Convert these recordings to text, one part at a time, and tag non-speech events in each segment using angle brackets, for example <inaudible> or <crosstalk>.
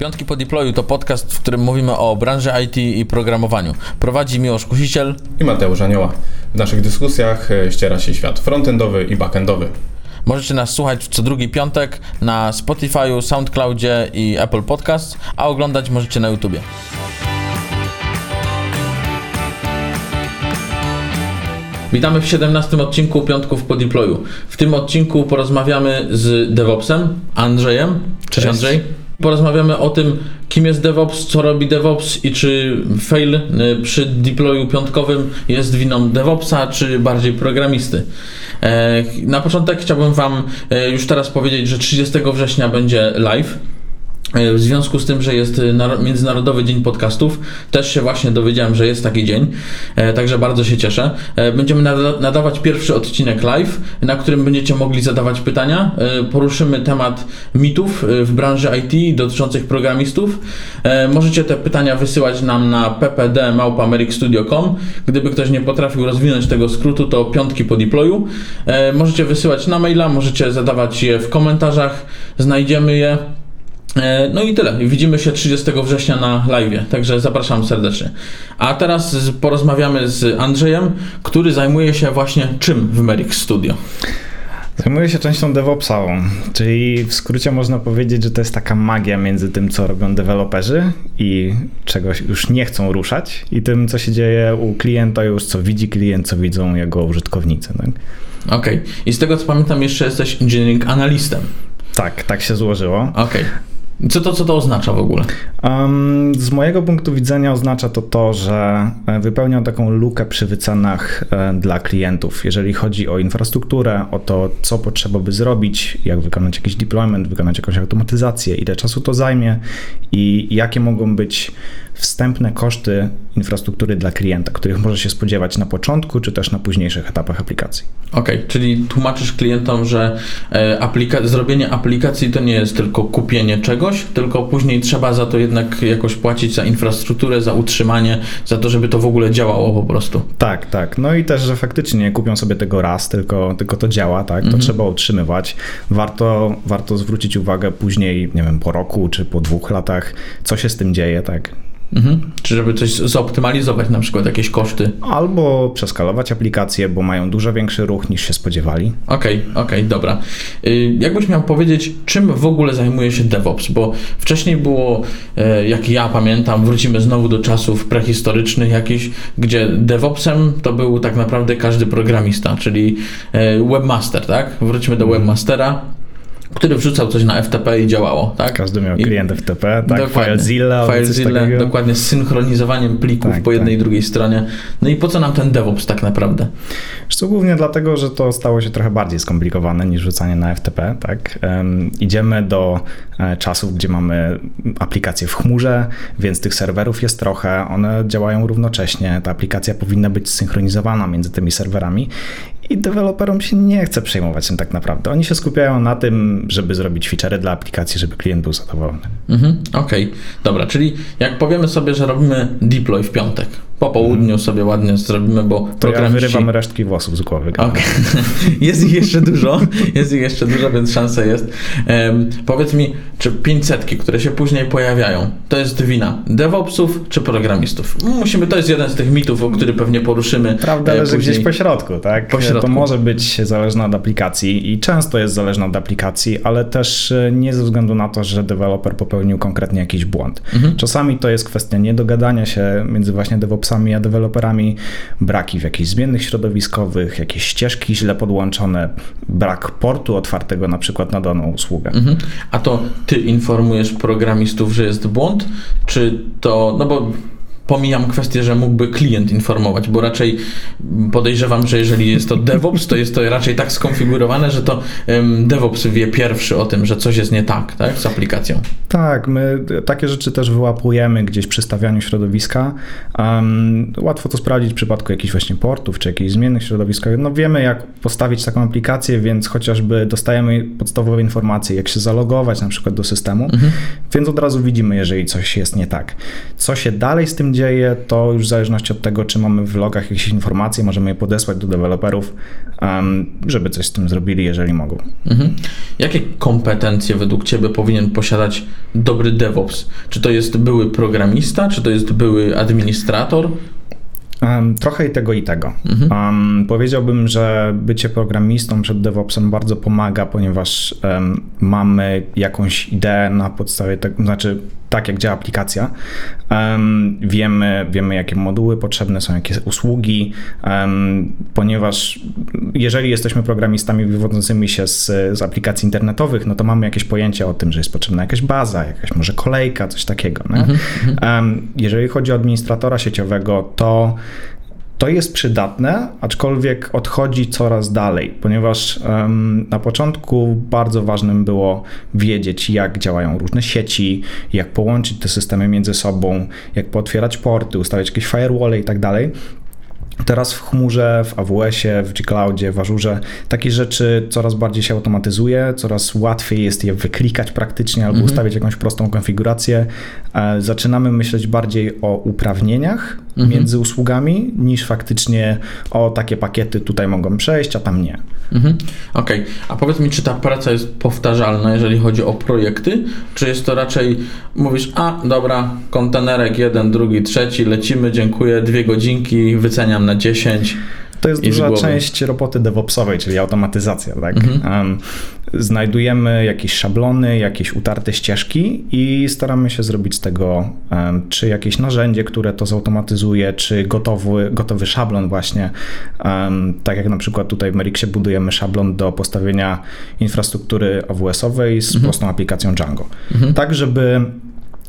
Piątki po deployu to podcast, w którym mówimy o branży IT i programowaniu. Prowadzi Miłosz Kusiciel i Mateusz Anioła. W naszych dyskusjach e, ściera się świat frontendowy i backendowy. Możecie nas słuchać co drugi piątek na Spotify, SoundCloudzie i Apple Podcast, a oglądać możecie na YouTubie. Witamy w 17 odcinku Piątków po deployu. W tym odcinku porozmawiamy z DevOpsem, Andrzejem. Cześć, Cześć. Andrzej. Porozmawiamy o tym, kim jest DevOps, co robi DevOps i czy fail y, przy deployu piątkowym jest winą DevOpsa, czy bardziej programisty. E, na początek chciałbym Wam e, już teraz powiedzieć, że 30 września będzie live w związku z tym, że jest e, Międzynarodowy Dzień Podcastów, też się właśnie dowiedziałem, że jest taki dzień, e, także bardzo się cieszę. Będziemy nadawać pierwszy odcinek live, na którym będziecie mogli zadawać pytania. Poruszymy temat mitów w branży IT dotyczących programistów. Możecie te pytania wysyłać nam na ppd.americstudio.com. Gdyby ktoś nie potrafił rozwinąć tego skrótu, to piątki po deployu. Możecie wysyłać na maila, możecie zadawać je w komentarzach, znajdziemy je. E, no i tyle. Widzimy się 30 września na live, także zapraszam serdecznie. A teraz porozmawiamy z Andrzejem, który zajmuje się właśnie czym w Merix Studio. Zajmuję się częścią DevOpsową, czyli w skrócie można powiedzieć, że to jest taka magia między tym, co robią deweloperzy i czegoś już nie chcą ruszać, i tym, co się dzieje u klienta już, co widzi klient, co widzą jego użytkownicy. Tak? Okej. Okay. I z tego, co pamiętam, jeszcze jesteś engineering analistem. Tak, tak się złożyło. Okej. Okay. Co to, co to oznacza w ogóle? Um, z mojego punktu widzenia oznacza to to, że e, wypełniam taką lukę przy wycenach e, dla klientów. Jeżeli chodzi o infrastrukturę, o to, co potrzeba by zrobić, jak wykonać jakiś deployment, wykonać jakąś automatyzację, ile czasu to zajmie i jakie mogą być wstępne koszty infrastruktury dla klienta, których może się spodziewać na początku, czy też na późniejszych etapach aplikacji. Okej, okay, czyli tłumaczysz klientom, że e, aplika zrobienie aplikacji to nie jest tylko kupienie czegoś, tylko później trzeba za to jednak jakoś płacić za infrastrukturę, za utrzymanie, za to, żeby to w ogóle działało po prostu. Tak, tak. No i też, że faktycznie nie kupią sobie tego raz, tylko, tylko to działa, tak? To mhm. trzeba utrzymywać. Warto, warto zwrócić uwagę później, nie wiem, po roku czy po dwóch latach, co się z tym dzieje, tak? Mhm. Czy żeby coś zoptymalizować, na przykład jakieś koszty? Albo przeskalować aplikacje, bo mają dużo większy ruch niż się spodziewali. Okej, okay, okej, okay, dobra. Y, jakbyś miał powiedzieć, czym w ogóle zajmuje się DevOps? Bo wcześniej było, e, jak ja pamiętam, wrócimy znowu do czasów prehistorycznych jakichś, gdzie DevOpsem to był tak naprawdę każdy programista, czyli e, webmaster, tak? Wróćmy do mhm. webmastera który wrzucał coś na FTP i działało, tak? Każdy miał klient FTP, tak? Dokładnie. FileZilla, FileZilla dokładnie z synchronizowaniem plików tak, po jednej tak. i drugiej stronie. No i po co nam ten DevOps tak naprawdę? Co głównie dlatego, że to stało się trochę bardziej skomplikowane niż rzucanie na FTP, tak? Um, idziemy do e, czasów, gdzie mamy aplikacje w chmurze, więc tych serwerów jest trochę, one działają równocześnie, ta aplikacja powinna być synchronizowana między tymi serwerami i deweloperom się nie chce przejmować tym tak naprawdę. Oni się skupiają na tym, żeby zrobić featurey dla aplikacji, żeby klient był zadowolony. Mhm, Okej, okay. dobra, czyli jak powiemy sobie, że robimy deploy w piątek, po południu mhm. sobie ładnie zrobimy, bo to programiści... ja wyrywam resztki włosów z głowy. Okay. <laughs> jest ich jeszcze dużo, <laughs> jest ich jeszcze dużo, więc szansa jest. Um, powiedz mi, czy 500, które się później pojawiają, to jest wina DevOpsów czy programistów? Musimy, to jest jeden z tych mitów, o który pewnie poruszymy. Prawda leży później. gdzieś po środku, tak? Po środku. To może być zależne od aplikacji i często jest zależne od aplikacji, ale też e, nie ze względu na to, że deweloper popełnił konkretnie jakiś błąd. Mhm. Czasami to jest kwestia niedogadania się między właśnie DevOpsami a deweloperami, braki w jakichś zmiennych środowiskowych, jakieś ścieżki źle podłączone, brak portu otwartego na przykład na daną usługę. Mhm. A to ty informujesz programistów, że jest błąd, czy to, no bo pomijam kwestię, że mógłby klient informować, bo raczej podejrzewam, że jeżeli jest to DevOps, to jest to raczej tak skonfigurowane, że to DevOps wie pierwszy o tym, że coś jest nie tak, tak z aplikacją. Tak, my takie rzeczy też wyłapujemy gdzieś przy stawianiu środowiska. Um, łatwo to sprawdzić w przypadku jakichś właśnie portów, czy jakichś zmiennych środowiskach. No wiemy, jak postawić taką aplikację, więc chociażby dostajemy podstawowe informacje, jak się zalogować na przykład do systemu, mhm. więc od razu widzimy, jeżeli coś jest nie tak. Co się dalej z tym dzieje, dzieje, to już w zależności od tego, czy mamy w logach jakieś informacje, możemy je podesłać do deweloperów, żeby coś z tym zrobili, jeżeli mogą. Mhm. Jakie kompetencje według Ciebie powinien posiadać dobry DevOps? Czy to jest były programista, czy to jest były administrator? Trochę i tego, i tego. Mhm. Um, powiedziałbym, że bycie programistą przed DevOpsem bardzo pomaga, ponieważ um, mamy jakąś ideę na podstawie tego, znaczy tak jak działa aplikacja. Um, wiemy, wiemy, jakie moduły potrzebne są, jakie usługi, um, ponieważ jeżeli jesteśmy programistami wywodzącymi się z, z aplikacji internetowych, no to mamy jakieś pojęcie o tym, że jest potrzebna jakaś baza, jakaś może kolejka, coś takiego. Um, jeżeli chodzi o administratora sieciowego, to to jest przydatne, aczkolwiek odchodzi coraz dalej, ponieważ na początku bardzo ważnym było wiedzieć, jak działają różne sieci, jak połączyć te systemy między sobą, jak pootwierać porty, ustawiać jakieś firewall i tak dalej. Teraz w chmurze, w AWS-ie, w G-Cloudzie, w Azure takie rzeczy coraz bardziej się automatyzuje, coraz łatwiej jest je wyklikać praktycznie albo mhm. ustawić jakąś prostą konfigurację. E, zaczynamy myśleć bardziej o uprawnieniach mhm. między usługami niż faktycznie o takie pakiety tutaj mogą przejść, a tam nie. Mhm. Okej, okay. a powiedz mi, czy ta praca jest powtarzalna, jeżeli chodzi o projekty, czy jest to raczej, mówisz, a dobra, kontenerek jeden, drugi, trzeci, lecimy, dziękuję, dwie godzinki, wyceniam na 10. To jest duża część roboty DevOpsowej, czyli automatyzacja. Tak? Mhm. Znajdujemy jakieś szablony, jakieś utarte ścieżki i staramy się zrobić z tego czy jakieś narzędzie, które to zautomatyzuje, czy gotowy, gotowy szablon właśnie. Tak jak na przykład tutaj w Merixie budujemy szablon do postawienia infrastruktury AWS-owej z mhm. prostą aplikacją Django. Mhm. Tak, żeby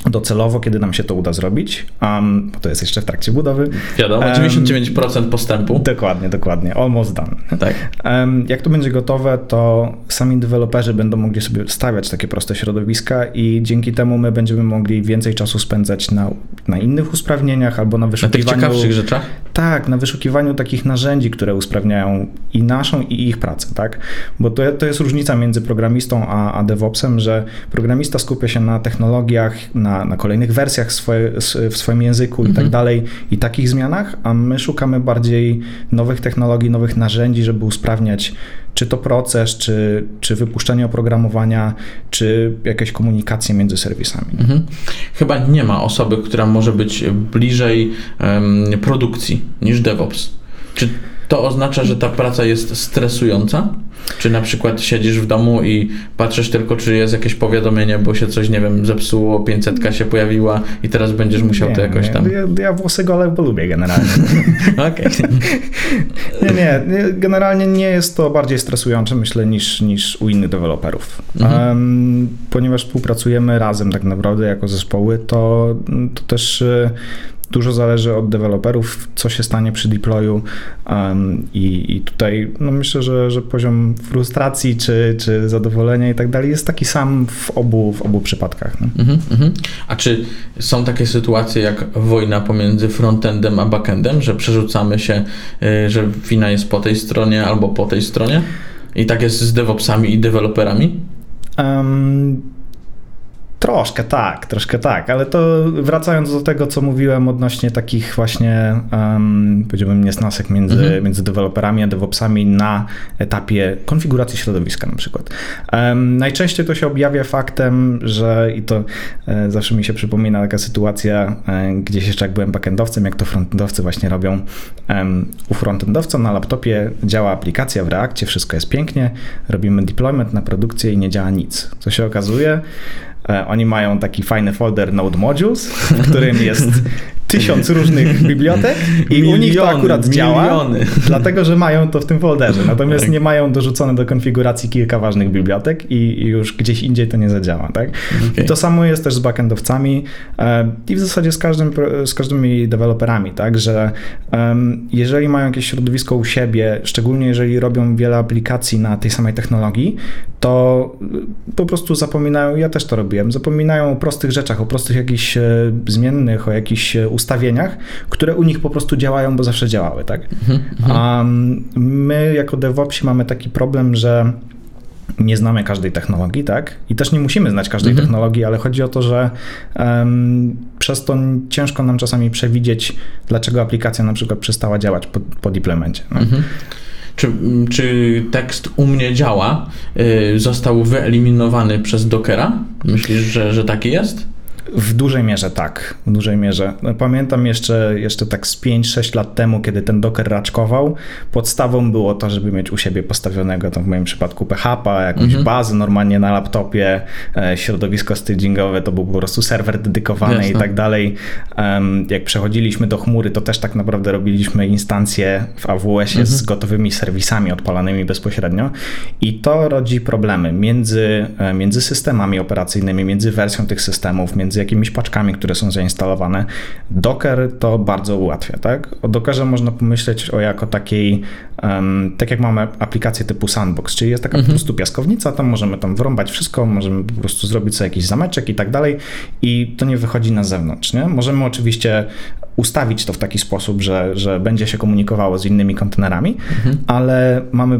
docelowo, kiedy nam się to uda zrobić, um, bo to jest jeszcze w trakcie budowy. Wiadomo, 99% postępu. Dokładnie, dokładnie, almost done. Tak. Um, jak to będzie gotowe, to sami deweloperzy będą mogli sobie stawiać takie proste środowiska i dzięki temu my będziemy mogli więcej czasu spędzać na, na innych usprawnieniach albo na wyszukiwaniu... Na tych ciekawszych rzeczach? Tak, na wyszukiwaniu takich narzędzi, które usprawniają i naszą, i ich pracę, tak? Bo to, to jest różnica między programistą a, a DevOpsem, że programista skupia się na technologiach, na na, na kolejnych wersjach swoje, w swoim języku mhm. i tak mhm. dalej i takich zmianach, a my szukamy bardziej nowych technologii, nowych narzędzi, żeby usprawniać czy to proces, czy, czy wypuszczenie oprogramowania, czy jakieś komunikacje między serwisami. Mhm. Chyba nie ma osoby, która może być bliżej um, produkcji niż DevOps. Czy to oznacza, że ta praca jest stresująca? Czy na przykład siedzisz w domu i patrzysz tylko, czy jest jakieś powiadomienie, bo się coś, nie wiem, zepsuło, 500 się pojawiła i teraz będziesz musiał nie, to jakoś tam... Ja, ja włosy gole lubię generalnie. <laughs> Okej. <laughs> nie, nie, generalnie nie jest to bardziej stresujące, myślę, niż, niż u innych deweloperów. Mhm. Um, ponieważ współpracujemy razem tak naprawdę jako zespoły, to, to też Dużo zależy od deweloperów, co się stanie przy deployu um, i, i, tutaj no myślę, że, że poziom frustracji czy, czy zadowolenia i tak dalej jest taki sam w obu, w obu przypadkach. No. Mm -hmm. A czy są takie sytuacje jak wojna pomiędzy frontendem a backendem, że przerzucamy się, y, że wina jest po tej stronie albo po tej stronie? I tak jest z DevOpsami i deweloperami? Um, Troszkę tak, troszkę tak, ale to wracając do tego, co mówiłem odnośnie takich właśnie, um, powiedziałbym, niesnasek między, mhm. między deweloperami a DevOpsami na etapie konfiguracji środowiska na przykład. Um, najczęściej to się objawia faktem, że i to e, zawsze mi się przypomina taka sytuacja, e, gdzieś jeszcze jak byłem backendowcem, jak to frontendowcy właśnie robią. Um, u frontendowca na laptopie działa aplikacja w Reakcie, wszystko jest pięknie, robimy deployment na produkcję i nie działa nic. Co się okazuje? E, oni mają taki fajny folder Node Modules, w którym jest <laughs> tysiąc różnych bibliotek i miliony, u nich to akurat działa, miliony. dlatego że mają to w tym folderze. Natomiast tak. nie mają dorzucone do konfiguracji kilka ważnych bibliotek i już gdzieś indziej to nie zadziała. Tak? Okay. I to samo jest też z backendowcami e, i w zasadzie z, każdym, z każdymi deweloperami, tak? że jeżeli mają jakieś środowisko u siebie, szczególnie jeżeli robią wiele aplikacji na tej samej technologii, to po prostu zapominają, ja też to robiłem, zapominają o prostych rzeczach, o prostych jakichś e, zmiennych, o jakichś e, ustawieniach, które u nich po prostu działają, bo zawsze działały, tak? Mhm, mhm. A my jako DevOpsi mamy taki problem, że nie znamy każdej technologii, tak? I też nie musimy znać każdej mhm. technologii, ale chodzi o to, że um, przez to ciężko nam czasami przewidzieć, dlaczego aplikacja na przykład przestała działać po, po deploymencie. No. Mhm. Czy, czy tekst u mnie działa? Yy, został wyeliminowany przez Dockera? Myślisz, że, że taki jest? W dużej mierze tak, w dużej mierze. No, pamiętam jeszcze, jeszcze tak z 5-6 lat temu, kiedy ten Docker raczkował, podstawą było to, żeby mieć u siebie postawionego, w moim przypadku PHP, jakąś mhm. bazę normalnie na laptopie, e, środowisko stagingowe, to był po prostu serwer dedykowany Jasne. i tak dalej. jak przechodziliśmy do chmury, to też tak naprawdę robiliśmy instancje w AWS-ie mhm. z gotowymi serwisami odpalanymi bezpośrednio i to rodzi problemy między, e, między systemami operacyjnymi, między wersją tych systemów, między jakimiś paczkami, które są zainstalowane. Docker to bardzo ułatwia, tak? O Dockerze można pomyśleć o jako takiej, um, tak jak mamy aplikację typu Sandbox, czyli jest taka mhm. po prostu piaskownica, tam możemy tam wrąbać wszystko, możemy po prostu zrobić sobie jakiś zameczek i tak dalej i to nie wychodzi na zewnątrz, nie? Możemy oczywiście ustawić to w taki sposób, że, że będzie się komunikowało z innymi kontenerami, mhm. ale mamy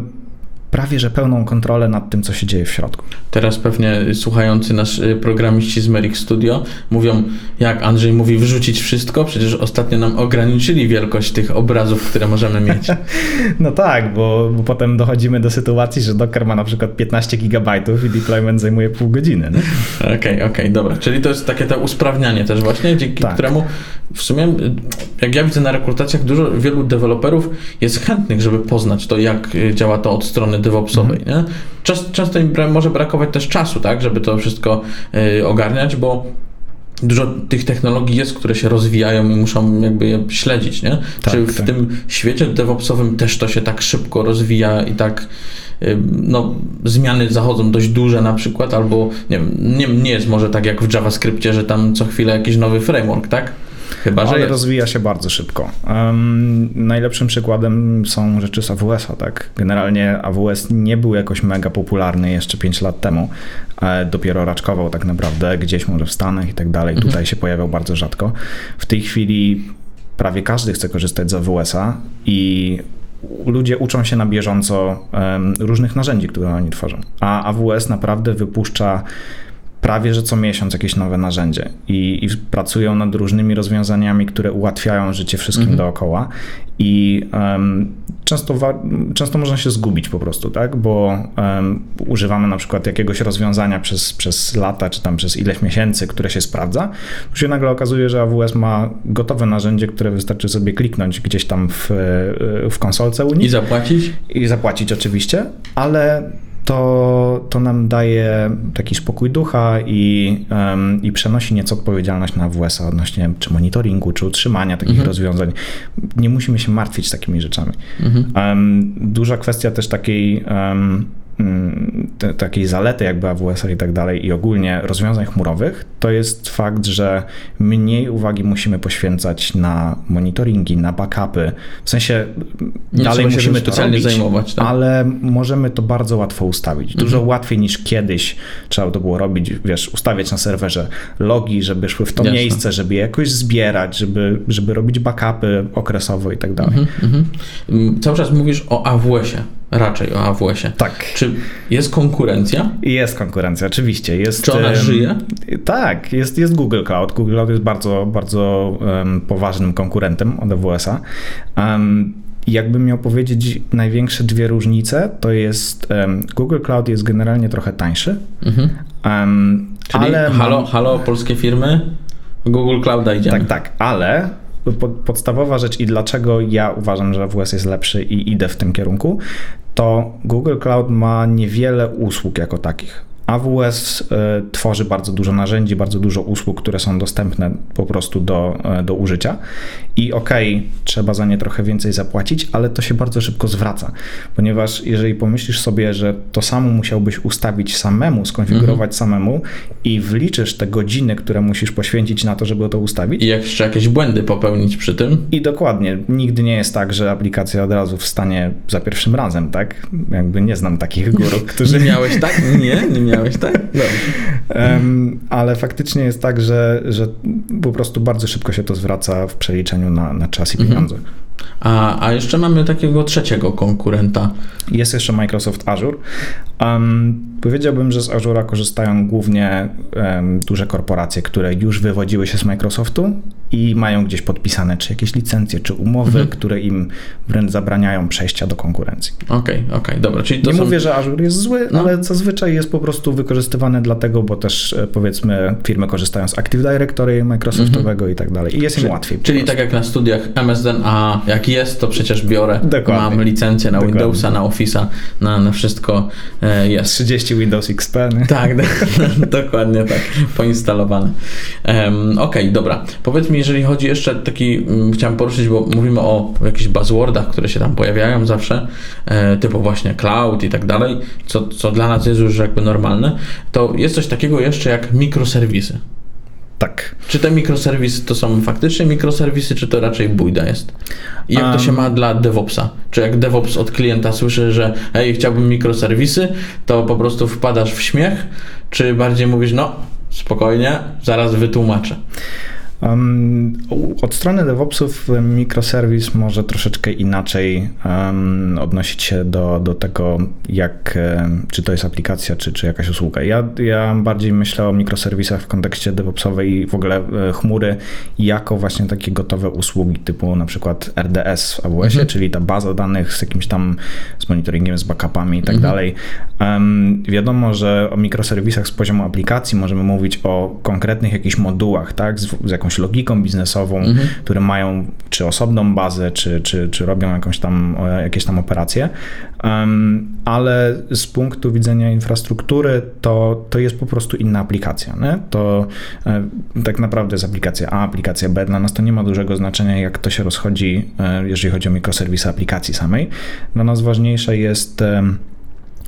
prawie że pełną kontrolę nad tym, co się dzieje w środku. Teraz pewnie słuchający nasz y, programiści z Merrick Studio mówią, jak Andrzej mówi, wyrzucić wszystko, przecież ostatnio nam ograniczyli wielkość tych obrazów, które możemy mieć. <laughs> no tak, bo, bo potem dochodzimy do sytuacji, że Docker ma na przykład 15 gigabajtów i deployment zajmuje pół godziny. <laughs> Okej, okej, okay, okay, dobra. Czyli to jest takie to usprawnianie też właśnie, dzięki tak. któremu w sumie, jak ja widzę na rekrutacjach, dużo, wielu deweloperów jest chętnych, żeby poznać to, jak y, działa to od strony DevOpsowej. Mhm. Czas, często im może brakować też czasu, tak, żeby to wszystko y, ogarniać, bo dużo tych technologii jest, które się rozwijają i muszą jakby je śledzić, nie? Tak, Czy w tak. tym świecie DevOpsowym też to się tak szybko rozwija i tak y, no, zmiany zachodzą dość duże na przykład, albo nie, nie, nie jest może tak jak w JavaScriptie, że tam co chwilę jakiś nowy framework, tak? Chyba, że Ale jest. rozwija się bardzo szybko. Um, najlepszym przykładem są rzeczy z AWS-a, tak? Generalnie AWS nie był jakoś mega popularny jeszcze 5 lat temu. E, dopiero raczkował tak naprawdę gdzieś może w Stanach i tak dalej. Mhm. Tutaj się pojawiał bardzo rzadko. W tej chwili prawie każdy chce korzystać z AWS-a i ludzie uczą się na bieżąco um, różnych narzędzi, które oni tworzą. A AWS naprawdę wypuszcza prawie że co miesiąc jakieś nowe narzędzie i, i pracują nad różnymi rozwiązaniami, które ułatwiają życie wszystkim mhm. dookoła i um, często, często można się zgubić po prostu, tak? bo um, używamy na przykład jakiegoś rozwiązania przez, przez lata czy tam przez ileś miesięcy, które się sprawdza, to się nagle okazuje, że AWS ma gotowe narzędzie, które wystarczy sobie kliknąć gdzieś tam w, w konsolce Unii. I zapłacić? I zapłacić oczywiście, ale to, to nam daje taki spokój ducha i, um, i przenosi nieco odpowiedzialność na WS odnośnie czy monitoringu, czy utrzymania takich mhm. rozwiązań. Nie musimy się martwić takimi rzeczami. Mhm. Um, duża kwestia też takiej um, takiej zalety jakby AWS i tak dalej i ogólnie rozwiązań chmurowych, to jest fakt, że mniej uwagi musimy poświęcać na monitoringi, na backupy. W sensie Nie dalej musimy to robić, zajmować, tak? ale możemy to bardzo łatwo ustawić. Dużo mhm. łatwiej niż kiedyś trzeba to było robić, wiesz, ustawiać na serwerze logi, żeby szły w to Jasne. miejsce, żeby je jakoś zbierać, żeby, żeby robić backupy okresowo i tak dalej. Mhm, mhm. Cały czas mówisz o AWS-ie raczej o AWS-ie. Tak. Czy jest konkurencja? Jest konkurencja, oczywiście. Jest, Czy ona żyje? Tak, jest, jest Google Cloud. Google Cloud jest bardzo, bardzo um, poważnym konkurentem od AWS-a. Um, jakbym miał powiedzieć największe dwie różnice, to jest um, Google Cloud jest generalnie trochę tańszy. Mhm. Czyli ale halo, halo polskie firmy? Google Clouda idziemy. Tak, tak, ale podstawowa rzecz i dlaczego ja uważam, że AWS jest lepszy i idę w tym kierunku, to Google Cloud ma niewiele usług jako takich. AWS e, tworzy bardzo dużo narzędzi, bardzo dużo usług, które są dostępne po prostu do, e, do użycia. I okej, okay, trzeba za nie trochę więcej zapłacić, ale to się bardzo szybko zwraca, ponieważ jeżeli pomyślisz sobie, że to samo musiałbyś ustawić samemu, skonfigurować mhm. samemu i wliczysz te godziny, które musisz poświęcić na to, żeby to ustawić. I jeszcze jakieś błędy popełnić przy tym. I dokładnie. Nigdy nie jest tak, że aplikacja od razu wstanie za pierwszym razem, tak? Jakby nie znam takich guru, <laughs> którzy... Nie miałeś tak? Nie, nie miałeś tak? Um, ale faktycznie jest tak, że, że po prostu bardzo szybko się to zwraca w przeliczeniu na, na czas i mhm. pieniądze. A, a jeszcze mamy takiego trzeciego konkurenta. Jest jeszcze Microsoft Azure. Um, powiedziałbym, że z Azure'a korzystają głównie um, duże korporacje, które już wywodziły się z Microsoftu i mają gdzieś podpisane czy jakieś licencje, czy umowy, mhm. które im wręcz zabraniają przejścia do konkurencji. Okej, okay, okej, okay, dobra. Czyli Nie są... mówię, że Azure jest zły, no. ale zazwyczaj jest po prostu wykorzystywany dlatego, bo też e, powiedzmy firmy korzystają z Active Directory Microsoftowego mhm. i tak dalej i jest im łatwiej. Czyli tak jak na studiach MSN, a jak jest, to przecież biorę, Dokładnie. mam licencję na Dokładnie. Windowsa, na Office'a, na, na wszystko e, jest. 30 Windows XP. Nie? Tak, <laughs> dokładnie tak, poinstalowane. Um, Okej, okay, dobra. Powiedz mi, jeżeli chodzi jeszcze taki, um, chciałem poruszyć, bo mówimy o jakichś buzzwordach, które się tam pojawiają zawsze, e, typu właśnie cloud i tak dalej, co, co dla nas jest już jakby normalne, to jest coś takiego jeszcze jak mikroserwisy. Tak. Czy te mikroserwisy to są faktycznie mikroserwisy, czy to raczej bójda jest? I jak um, to się ma dla DevOpsa? Czy jak DevOps od klienta słyszy, że hej, chciałbym mikroserwisy, to po prostu wpadasz w śmiech, czy bardziej mówisz, no spokojnie, zaraz wytłumaczę? Um, od strony DevOpsów mikroserwis może troszeczkę inaczej um, odnosić się do, do tego, jak, czy to jest aplikacja, czy, czy jakaś usługa. Ja, ja bardziej myślę o mikroserwisach w kontekście DevOpsowej i w ogóle e, chmury jako właśnie takie gotowe usługi typu na przykład RDS w AWS-ie, mhm. czyli ta baza danych z jakimś tam z monitoringiem, z backupami i tak mhm. dalej. Um, wiadomo, że o mikroserwisach z poziomu aplikacji możemy mówić o konkretnych jakichś modułach, tak, z, z jakąś jakąś logiką biznesową, mhm. które mają czy osobną bazę, czy, czy, czy robią jakąś tam, jakieś tam operacje, um, ale z punktu widzenia infrastruktury to, to jest po prostu inna aplikacja. Nie? To e, tak naprawdę jest aplikacja A, aplikacja B. Dla nas to nie ma dużego znaczenia, jak to się rozchodzi, e, jeżeli chodzi o mikroserwisy aplikacji samej. Dla nas ważniejsze jest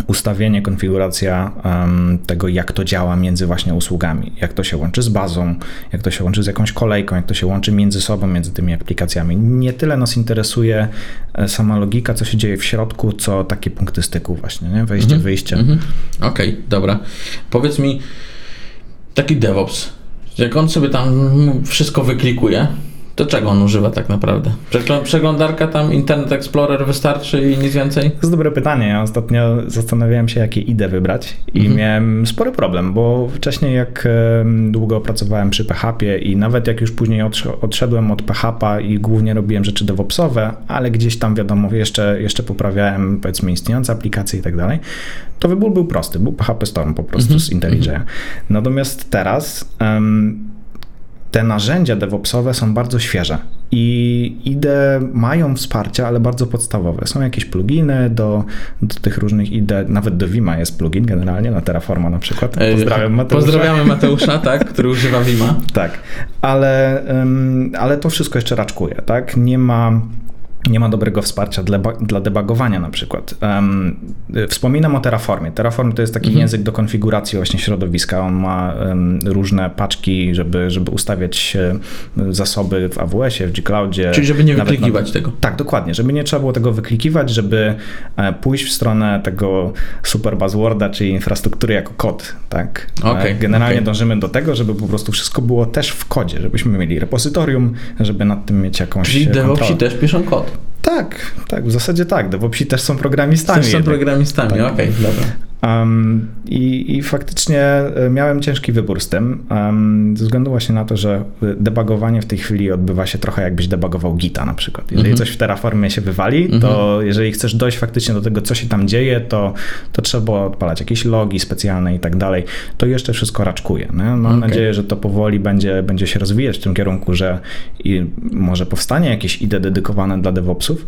ustawienie, konfiguracja um, tego, jak to działa między właśnie usługami, jak to się łączy z bazą, jak to się łączy z jakąś kolejką, jak to się łączy między sobą, między tymi aplikacjami. Nie tyle nas interesuje e, sama logika, co się dzieje w środku, co takie punkty styku właśnie, nie? wejście, mhm. wyjście. Mhm. Okej, okay, dobra. Powiedz mi, taki DevOps, jak on sobie tam wszystko wyklikuje, to czego on używa tak naprawdę? Przeglądarka tam, Internet Explorer wystarczy i nic więcej? To jest dobre pytanie. Ja ostatnio zastanawiałem się, jakie IDE wybrać i mhm. miałem spory problem, bo wcześniej jak długo pracowałem przy PHP i nawet jak już później odszedłem od PHP i głównie robiłem rzeczy DevOpsowe, ale gdzieś tam wiadomo, jeszcze, jeszcze poprawiałem powiedzmy istniejące aplikacje i tak dalej, to wybór był prosty. Był PHP Storm po prostu mhm. z IntelliJ. Mhm. Natomiast teraz um, te narzędzia DevOpsowe są bardzo świeże i IDE mają wsparcia, ale bardzo podstawowe. Są jakieś pluginy do, do tych różnych IDE, nawet do Vima jest plugin generalnie, na Terraforma na przykład. Pozdrawiam Mateusza. Pozdrawiamy Mateusza, tak, który używa Vima. Tak, ale, ale to wszystko jeszcze raczkuje, tak? Nie ma nie ma dobrego wsparcia dla, dla debugowania na przykład. Um, wspominam o Terraformie. Terraform to jest taki mhm. język do konfiguracji właśnie środowiska. On ma um, różne paczki, żeby, żeby ustawiać zasoby w AWS-ie, w G-Cloudzie. Czyli żeby nie wyklikiwać na... tego. Tak, dokładnie. Żeby nie trzeba było tego wyklikiwać, żeby e, pójść w stronę tego super buzzworda, czyli infrastruktury jako kod. Tak? E, okay, Generalnie okay. dążymy do tego, żeby po prostu wszystko było też w kodzie, żebyśmy mieli repozytorium, żeby nad tym mieć jakąś Czyli DevOpsi też piszą kod. Tak, tak, w zasadzie tak. DevOpsi też są programistami. Też są programistami, tak. okej, okay, dobra. Um, i, I faktycznie e, miałem ciężki wybór z tym, um, ze względu właśnie na to, że debugowanie w tej chwili odbywa się trochę jakbyś debugował Gita na przykład. Jeżeli mm -hmm. coś w Terraformie się wywali, mm -hmm. to mhm. jeżeli chcesz dojść faktycznie do tego, co się tam dzieje, to, to trzeba odpalać jakieś logi specjalne i tak dalej. To jeszcze wszystko raczkuje. Nie? Mam okay. nadzieję, że to powoli będzie, będzie się rozwijać w tym kierunku, że może powstanie jakieś IDE dedykowane dla DevOpsów,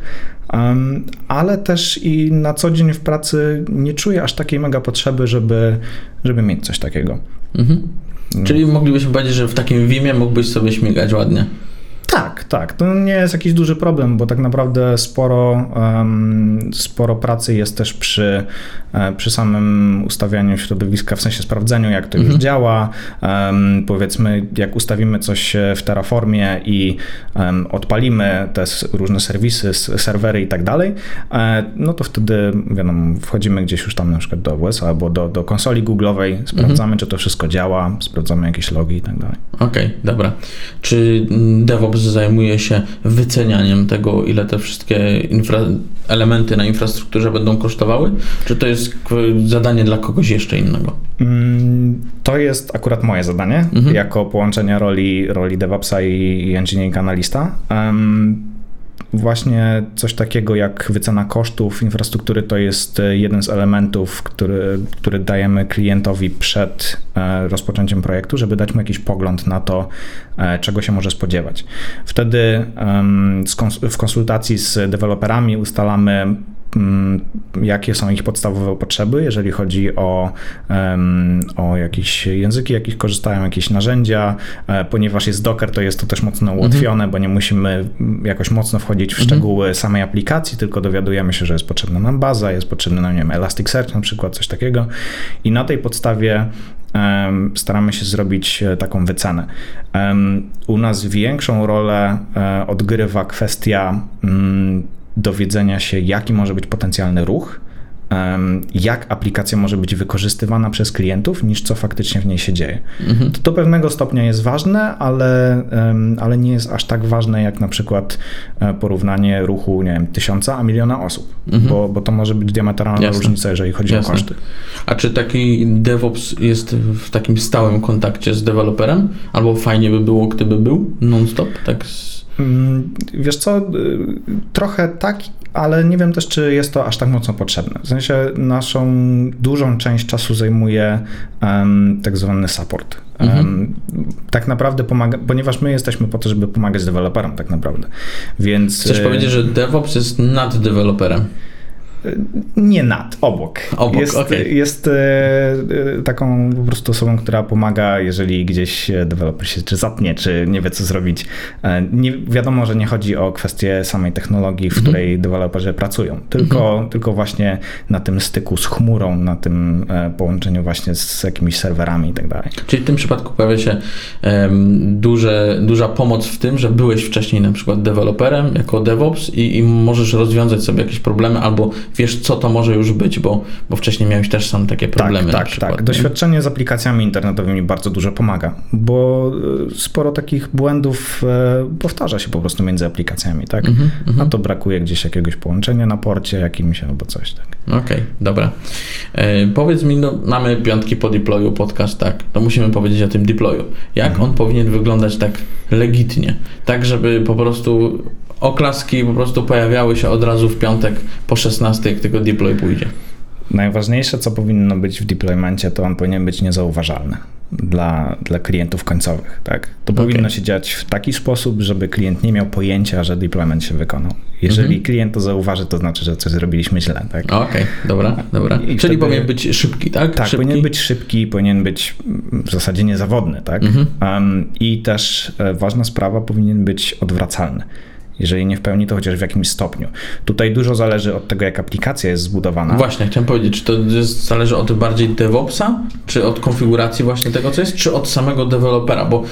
um, ale też i na co dzień w pracy nie czuję aż takiej mega potrzeby, żeby, żeby mieć coś takiego. Mhm. Czyli moglibyśmy powiedzieć, że w takim Vimie mógłbyś sobie śmigać ładnie. Tak, tak. To nie jest jakiś duży problem, bo tak naprawdę sporo, sporo pracy jest też przy, e, przy samym ustawianiu środowiska, w sensie sprawdzeniu, jak to mhm. już działa. Powiedzmy, jak ustawimy coś w Terraformie i odpalimy te różne serwisy, serwery i tak dalej, e, no to wtedy wiadomo, wchodzimy gdzieś już tam na przykład do AWS albo do, do konsoli Google'owej, sprawdzamy, mhm. czy to wszystko działa, sprawdzamy jakieś logi i tak dalej. Okej, okay, dobra. Czy DevOps zajmuje się wycenianiem tego, ile te wszystkie infra- elementy na infrastrukturze będą kosztowały? Czy to jest zadanie dla kogoś jeszcze innego? Mm, to jest akurat moje zadanie, mhm. jako połączenie roli, roli DevOpsa i, i engineering analista. Um, Właśnie coś takiego jak wycena kosztów infrastruktury to jest e, jeden z elementów, który, który dajemy klientowi przed e, rozpoczęciem projektu, żeby dać mu jakiś pogląd na to, e, czego się może spodziewać. Wtedy w konsultacji z deweloperami ustalamy jakie są ich podstawowe potrzeby, jeżeli chodzi o, o jakieś języki, jakich korzystają, jakieś narzędzia. E, ponieważ jest Docker, to jest to też mocno mhm. ułatwione, mhm. bo nie musimy jakoś mocno wchodzić w mhm. szczegóły mhm. samej aplikacji, tylko dowiadujemy się, że jest potrzebna nam baza, jest potrzebny nam, nie wiem, Elasticsearch na przykład, coś takiego. I na tej podstawie staramy się zrobić e, taką wycenę. U nas większą rolę e, odgrywa kwestia mm, dowiedzenia się, jaki może być potencjalny ruch, jak aplikacja może być wykorzystywana przez klientów, niż co faktycznie w niej się dzieje. Mhm. To do pewnego stopnia jest ważne, ale, ale nie jest aż tak ważne jak na przykład e, porównanie ruchu, nie wiem, tysiąca a miliona osób, mhm. bo, bo to może być diametralna Jasne. różnica, jeżeli chodzi Jasne. o koszty. A czy taki DevOps jest w takim stałym kontakcie z deweloperem? Albo fajnie by było, gdyby był non-stop, tak Mm, wiesz co, y, trochę tak, ale nie wiem też, czy jest to aż tak mocno potrzebne. W sensie naszą dużą część czasu zajmuje um, tak zwany support. Mhm. Um, tak naprawdę pomaga, ponieważ my jesteśmy po to, żeby pomagać deweloperom tak naprawdę. Więc... Chcesz y, powiedzieć, że DevOps jest nad deweloperem? Nie nad, obok. Obok, jest, okay. jest e, e, taką po prostu osobą, która pomaga, jeżeli gdzieś deweloper się czy zapnie, czy nie wie co zrobić. E, nie, wiadomo, że nie chodzi o kwestię samej technologii, w mhm. której deweloperzy pracują, tylko, mhm. tylko właśnie na tym styku z chmurą, na tym połączeniu właśnie z jakimiś serwerami i tak dalej. Czyli w tym przypadku pojawia się um, duże, duża pomoc w tym, że byłeś wcześniej na przykład deweloperem jako DevOps i, i możesz rozwiązać sobie jakieś problemy albo wiesz, co to może już być, bo, bo wcześniej miałeś też sam takie tak, problemy. Tak, tak, tak. Doświadczenie z aplikacjami internetowymi bardzo dużo pomaga, bo e, sporo takich błędów e, powtarza się po prostu między aplikacjami, tak? -hmm, A to brakuje gdzieś jakiegoś połączenia na porcie jakimś albo coś, tak. Okej, okay, dobra. E, powiedz mi, no, mamy piątki po deployu podcast, tak, to musimy powiedzieć o tym deployu. Jak -hmm. on powinien wyglądać tak legitnie, tak żeby po prostu oklaski po prostu pojawiały się od razu w piątek po 16, jak tylko deploy pójdzie. Najważniejsze, co powinno być w deploymencie, to on powinien być niezauważalny dla, dla klientów końcowych. Tak? To okay. powinno się dziać w taki sposób, żeby klient nie miał pojęcia, że deployment się wykonał. Jeżeli mm -hmm. klient to zauważy, to znaczy, że coś zrobiliśmy źle. Tak? Okej, okay, dobra, dobra. I Czyli wtedy, powinien być szybki, tak? Tak, szybki? powinien być szybki, powinien być w zasadzie niezawodny. Tak? Mm -hmm. um, I też e, ważna sprawa, powinien być odwracalny. Jeżeli nie w pełni, to chociaż w jakimś stopniu. Tutaj dużo zależy od tego, jak aplikacja jest zbudowana. Właśnie, chciałem powiedzieć, czy to jest, zależy od bardziej DevOpsa, czy od konfiguracji właśnie tego, co jest, czy od samego dewelopera, bo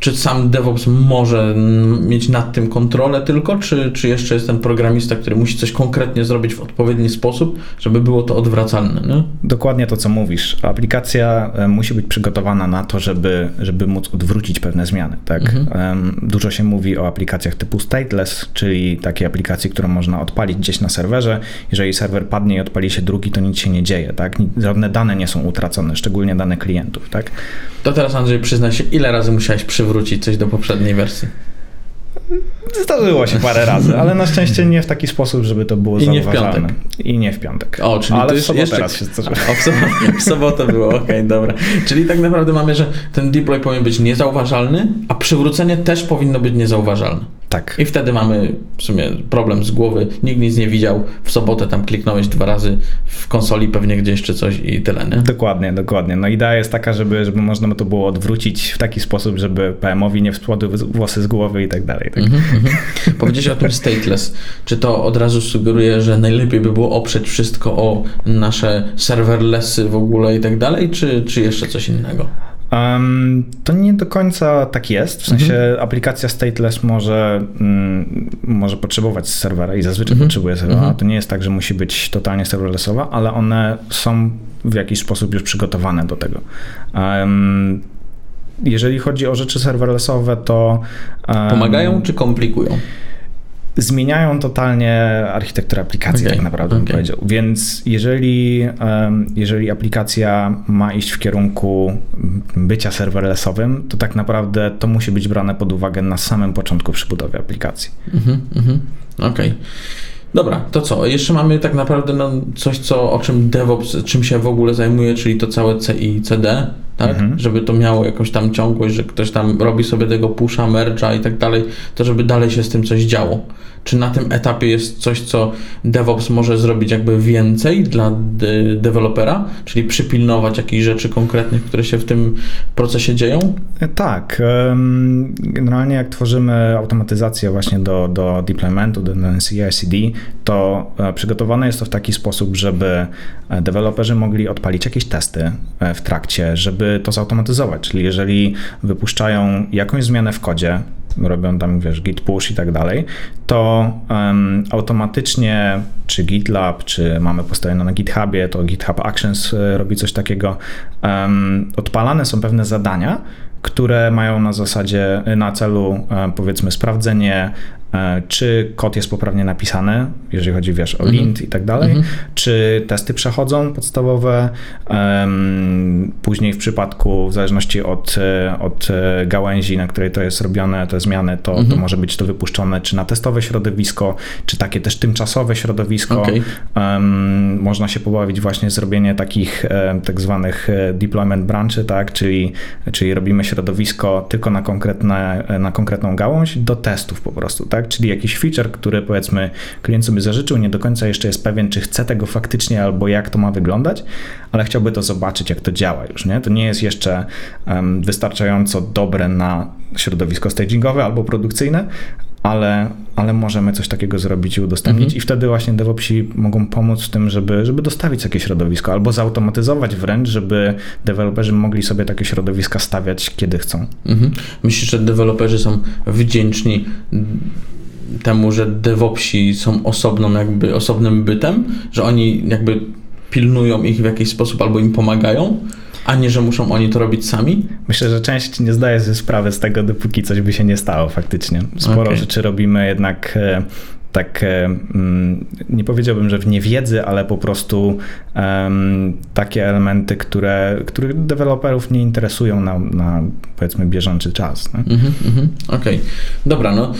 czy sam DevOps może mieć nad tym kontrolę tylko, czy, czy jeszcze jest ten programista, który musi coś konkretnie zrobić w odpowiedni sposób, żeby było to odwracalne? Nie? Dokładnie to, co mówisz. Aplikacja e, musi być przygotowana na to, żeby, żeby móc odwrócić pewne zmiany. Tak? Mhm. Dużo się mówi o aplikacjach typu stateless, czyli takiej aplikacji, którą można odpalić gdzieś na serwerze. Jeżeli serwer padnie i odpali się drugi, to nic się nie dzieje. Tak? Żadne dane nie są utracone, szczególnie dane klientów. Tak? To teraz Andrzej przyznaj się, ile razy musiałeś przywrócić przywrócić coś do poprzedniej wersji. Zdarzyło się parę razy, ale na szczęście nie w taki sposób, żeby to było I zauważalne. Nie w piątek. I nie w piątek. O, czyli ale to sobotę jeszcze... raz się zdarzyło. O, <laughs> w, sobotę, w sobotę było, okej, okay, dobra. Czyli tak naprawdę mamy, że ten deploy powinien być niezauważalny, a przywrócenie też powinno być niezauważalne. Tak. I wtedy mamy w sumie problem z głowy. Nikt nic nie widział. W sobotę tam kliknąłeś dwa razy w konsoli pewnie gdzieś czy coś i tyle, nie? Dokładnie, dokładnie. No idea jest taka, żeby, żeby można to było odwrócić w taki sposób, żeby PM-owi nie wspłodły włosy z głowy i tak dalej. Tak? Mm -hmm. Powiedziałeś o tym stateless. Czy to od razu sugeruje, że najlepiej by było oprzeć wszystko o nasze serverlessy w ogóle i tak dalej, czy, czy jeszcze coś innego? Um, to nie do końca tak jest. W sensie mhm. aplikacja stateless może, mm, może potrzebować serwera i zazwyczaj mhm. potrzebuje serwera. Mhm. To nie jest tak, że musi być totalnie serverlessowa, ale one są w jakiś sposób już przygotowane do tego. Um, jeżeli chodzi o rzeczy serverlessowe, to. Um, Pomagają czy komplikują? Zmieniają totalnie architekturę aplikacji, okay. tak naprawdę okay. bym powiedział. Więc jeżeli, jeżeli aplikacja ma iść w kierunku bycia serverlessowym, to tak naprawdę to musi być brane pod uwagę na samym początku przy budowie aplikacji. Mhm, mhm. Okej. Okay. Dobra, to co? Jeszcze mamy tak naprawdę no, coś, co, o czym DevOps, czym się w ogóle zajmuje, czyli to całe CI, CD, tak? Mhm. Żeby to miało jakąś tam ciągłość, że ktoś tam robi sobie tego pusha, merge'a i tak dalej, to żeby dalej się z tym coś działo. Czy na tym etapie jest coś, co DevOps może zrobić jakby więcej dla de dewelopera, czyli przypilnować jakichś rzeczy konkretnych, które się w tym procesie dzieją? Tak. Generalnie jak tworzymy automatyzację właśnie do, do deploymentu, do CI/CD, to e, przygotowane jest to w taki sposób, żeby e, deweloperzy mogli odpalić jakieś testy e, w trakcie, żeby to zautomatyzować. Czyli jeżeli wypuszczają jakąś zmianę w kodzie, robią tam, wiesz, git push i tak dalej, to um, automatycznie czy GitLab, czy mamy postawione na GitHubie, to GitHub Actions e, robi coś takiego, um, odpalane są pewne zadania, które mają na zasadzie, na celu e, powiedzmy sprawdzenie czy kod jest poprawnie napisany, jeżeli chodzi, wiesz, o lint mm -hmm. i tak dalej, -hmm. czy testy przechodzą podstawowe, później w przypadku, w zależności od, e, od e, gałęzi, na której to jest robione, te zmiany, to, to mhm. może być to wypuszczone czy na testowe środowisko, czy takie też tymczasowe środowisko. Okay. Można się pobawić właśnie zrobienie takich tak zwanych deployment branchy, tak, czyli, czyli robimy środowisko tylko na, konkretne, na konkretną gałąź do testów po prostu, tak? Tak? Czyli jakiś feature, który powiedzmy klient sobie zażyczył, nie do końca jeszcze jest pewien, czy chce tego faktycznie albo jak to ma wyglądać, ale chciałby to zobaczyć, jak to działa już, nie? To nie jest jeszcze um, wystarczająco dobre na środowisko stagingowe albo produkcyjne, ale, ale możemy coś takiego zrobić i udostępnić mhm. i wtedy właśnie DevOpsi mogą pomóc w tym, żeby, żeby dostawić takie środowisko albo zautomatyzować wręcz, żeby deweloperzy mogli sobie takie środowiska stawiać, kiedy chcą. Mhm. Myślisz, że deweloperzy są wdzięczni temu, że DevOpsi są osobną jakby, osobnym bytem, że oni jakby pilnują ich w jakiś sposób albo im pomagają? A nie, że muszą oni to robić sami? Myślę, że część nie zdaje sobie sprawy z tego, dopóki coś by się nie stało faktycznie. Sporo okay. rzeczy robimy jednak e, tak, e, mm, nie powiedziałbym, że w niewiedzy, ale po prostu um, takie elementy, które, które deweloperów nie interesują na, na powiedzmy bieżący czas. Mm -hmm, mm -hmm. Okej, okay. dobra, no.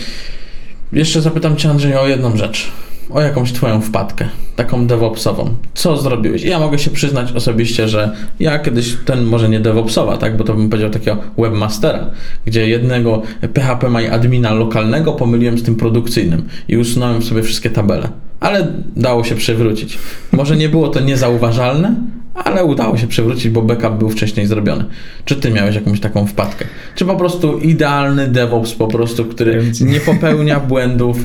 Jeszcze zapytam Cię Andrzej o jedną rzecz o jakąś twoją wpadkę, taką DevOpsową. Co zrobiłeś? Ja mogę się przyznać osobiście, że ja kiedyś ten, może nie DevOpsowa, tak, bo to bym powiedział takiego webmastera, gdzie jednego PHP My admina lokalnego pomyliłem z tym produkcyjnym i usunąłem sobie wszystkie tabele. Ale dało się przewrócić. Może nie było to niezauważalne, ale udało się przewrócić, bo backup był wcześniej zrobiony. Czy ty miałeś jakąś taką wpadkę? Czy po prostu idealny DevOps po prostu, który nie popełnia błędów?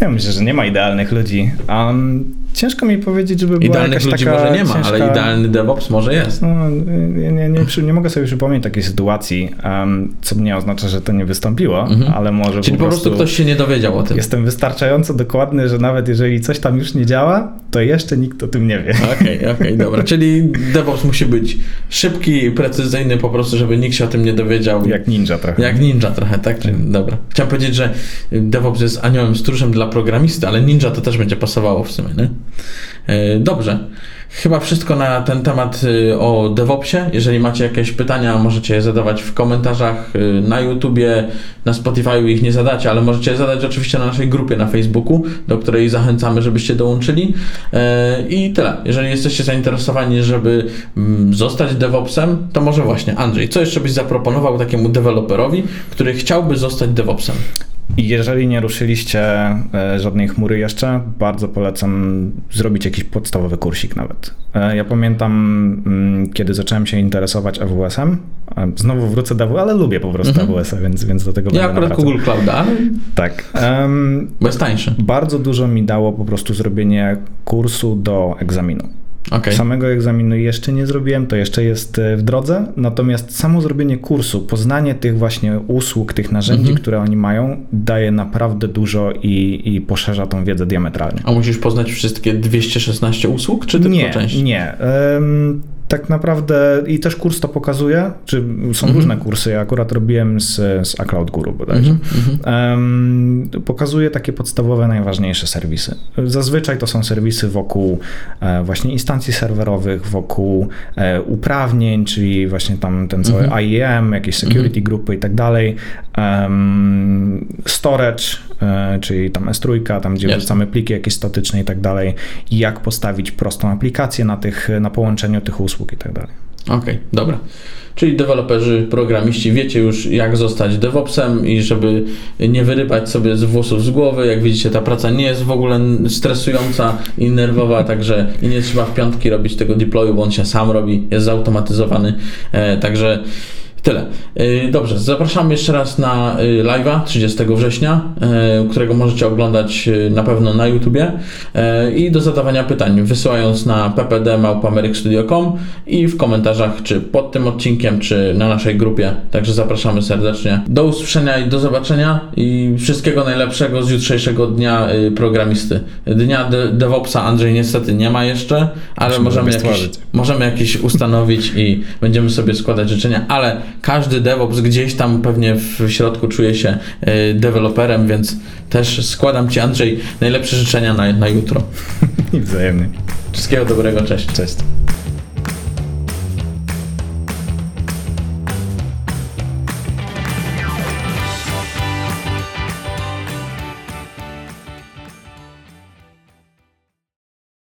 Ja myślę, że nie ma idealnych ludzi. Um, ciężko mi powiedzieć, żeby była Idealnych ludzi taka może nie ma, ciężka... ale idealny DevOps może jest. No, nie, nie, nie, nie, mogę sobie przypomnieć takiej sytuacji, um, co nie oznacza, że to nie wystąpiło, mhm. ale może Czyli po prostu, po prostu ktoś się nie dowiedział o tym. Jestem wystarczająco dokładny, że nawet jeżeli coś tam już nie działa, to jeszcze nikt o tym nie wie. Okej, okay, okej, okay, <laughs> dobra. Czyli DevOps musi być szybki precyzyjny po prostu, żeby nikt się o tym nie dowiedział. Jak ninja trochę. Jak ninja trochę, tak? Czyli, dobra. Chciałem powiedzieć, że DevOps jest aniołem stróżem dla programisty, ale ninja to też będzie pasowało w sumie, nie? E, dobrze. Chyba wszystko na ten temat y, o DevOpsie. Jeżeli macie jakieś pytania, możecie je zadawać w komentarzach y, na YouTubie, na Spotify ich nie zadacie, ale możecie je zadać oczywiście na naszej grupie na Facebooku, do której zachęcamy, żebyście dołączyli. E, I tyle. Jeżeli jesteście zainteresowani, żeby mm, zostać DevOpsem, to może właśnie Andrzej, co jeszcze byś zaproponował takiemu deweloperowi, który chciałby zostać DevOpsem? I jeżeli nie ruszyliście e, żadnej chmury jeszcze, bardzo polecam zrobić jakiś podstawowy kursik nawet. E, ja pamiętam, mm, kiedy zacząłem się interesować AWS-em, e, znowu wrócę do AWS, ale lubię po prostu mhm. AWS-a, więc, więc do tego ja będę akurat Google Clouda. Tak. Um, jest tańszy. Bardzo dużo mi dało po prostu zrobienie kursu do egzaminu. Okay. Samego egzaminu jeszcze nie zrobiłem, to jeszcze jest e, w drodze. Natomiast samo zrobienie kursu, poznanie tych właśnie usług, tych narzędzi, mm -hmm. które oni mają, daje naprawdę dużo i, i poszerza tą wiedzę diametralnie. A musisz poznać wszystkie 216 usług, czy tylko nie, część? Nie, um, Tak naprawdę i też kurs to pokazuje, czy są Mhm. różne kursy, ja akurat robiłem z, z iCloud Guru bodajże. Mhm, Em, pokazuje takie podstawowe, najważniejsze serwisy. Zazwyczaj to są serwisy wokół e, właśnie instancji serwerowych, wokół e, uprawnień, czyli właśnie tam ten cały Mhm. IEM, jakieś security grupy i tak dalej. Em, storage, e, czyli tam S3, tam gdzie wrzucamy pliki jakieś statyczne i tak dalej. I jak postawić prostą aplikację na, tych, na połączeniu tych usług i tak dalej. Okej, dobra. Czyli deweloperzy, programiści, wiecie już jak zostać DevOpsem i żeby nie wyrypać sobie z włosów z głowy. Jak widzicie, ta praca nie jest w ogóle stresująca i nerwowa, <laughs> także i nie trzeba w piątki robić tego deployu, bo on się sam robi, jest zautomatyzowany. E, także Tyle. E, Dobrze, zapraszamy jeszcze raz na e, live'a 30 września, e, którego możecie oglądać na pewno na YouTubie i do zadawania pytań wysyłając na ppd.małpamerykstudio.com i w komentarzach czy pod tym odcinkiem, czy na naszej grupie. Także zapraszamy serdecznie. Do usłyszenia i do zobaczenia i wszystkiego najlepszego z jutrzejszego dnia programisty. Dnia de- DevOpsa Andrzej niestety nie ma jeszcze, ale możemy jakieś, stworzyć. możemy jakieś ustanowić i będziemy sobie składać życzenia, ale każdy DevOps gdzieś tam pewnie w środku czuje się e, deweloperem, więc też składam Ci Andrzej najlepsze życzenia na, na jutro. I <laughs> wzajemnie. Wszystkiego dobrego, cześć. Cześć.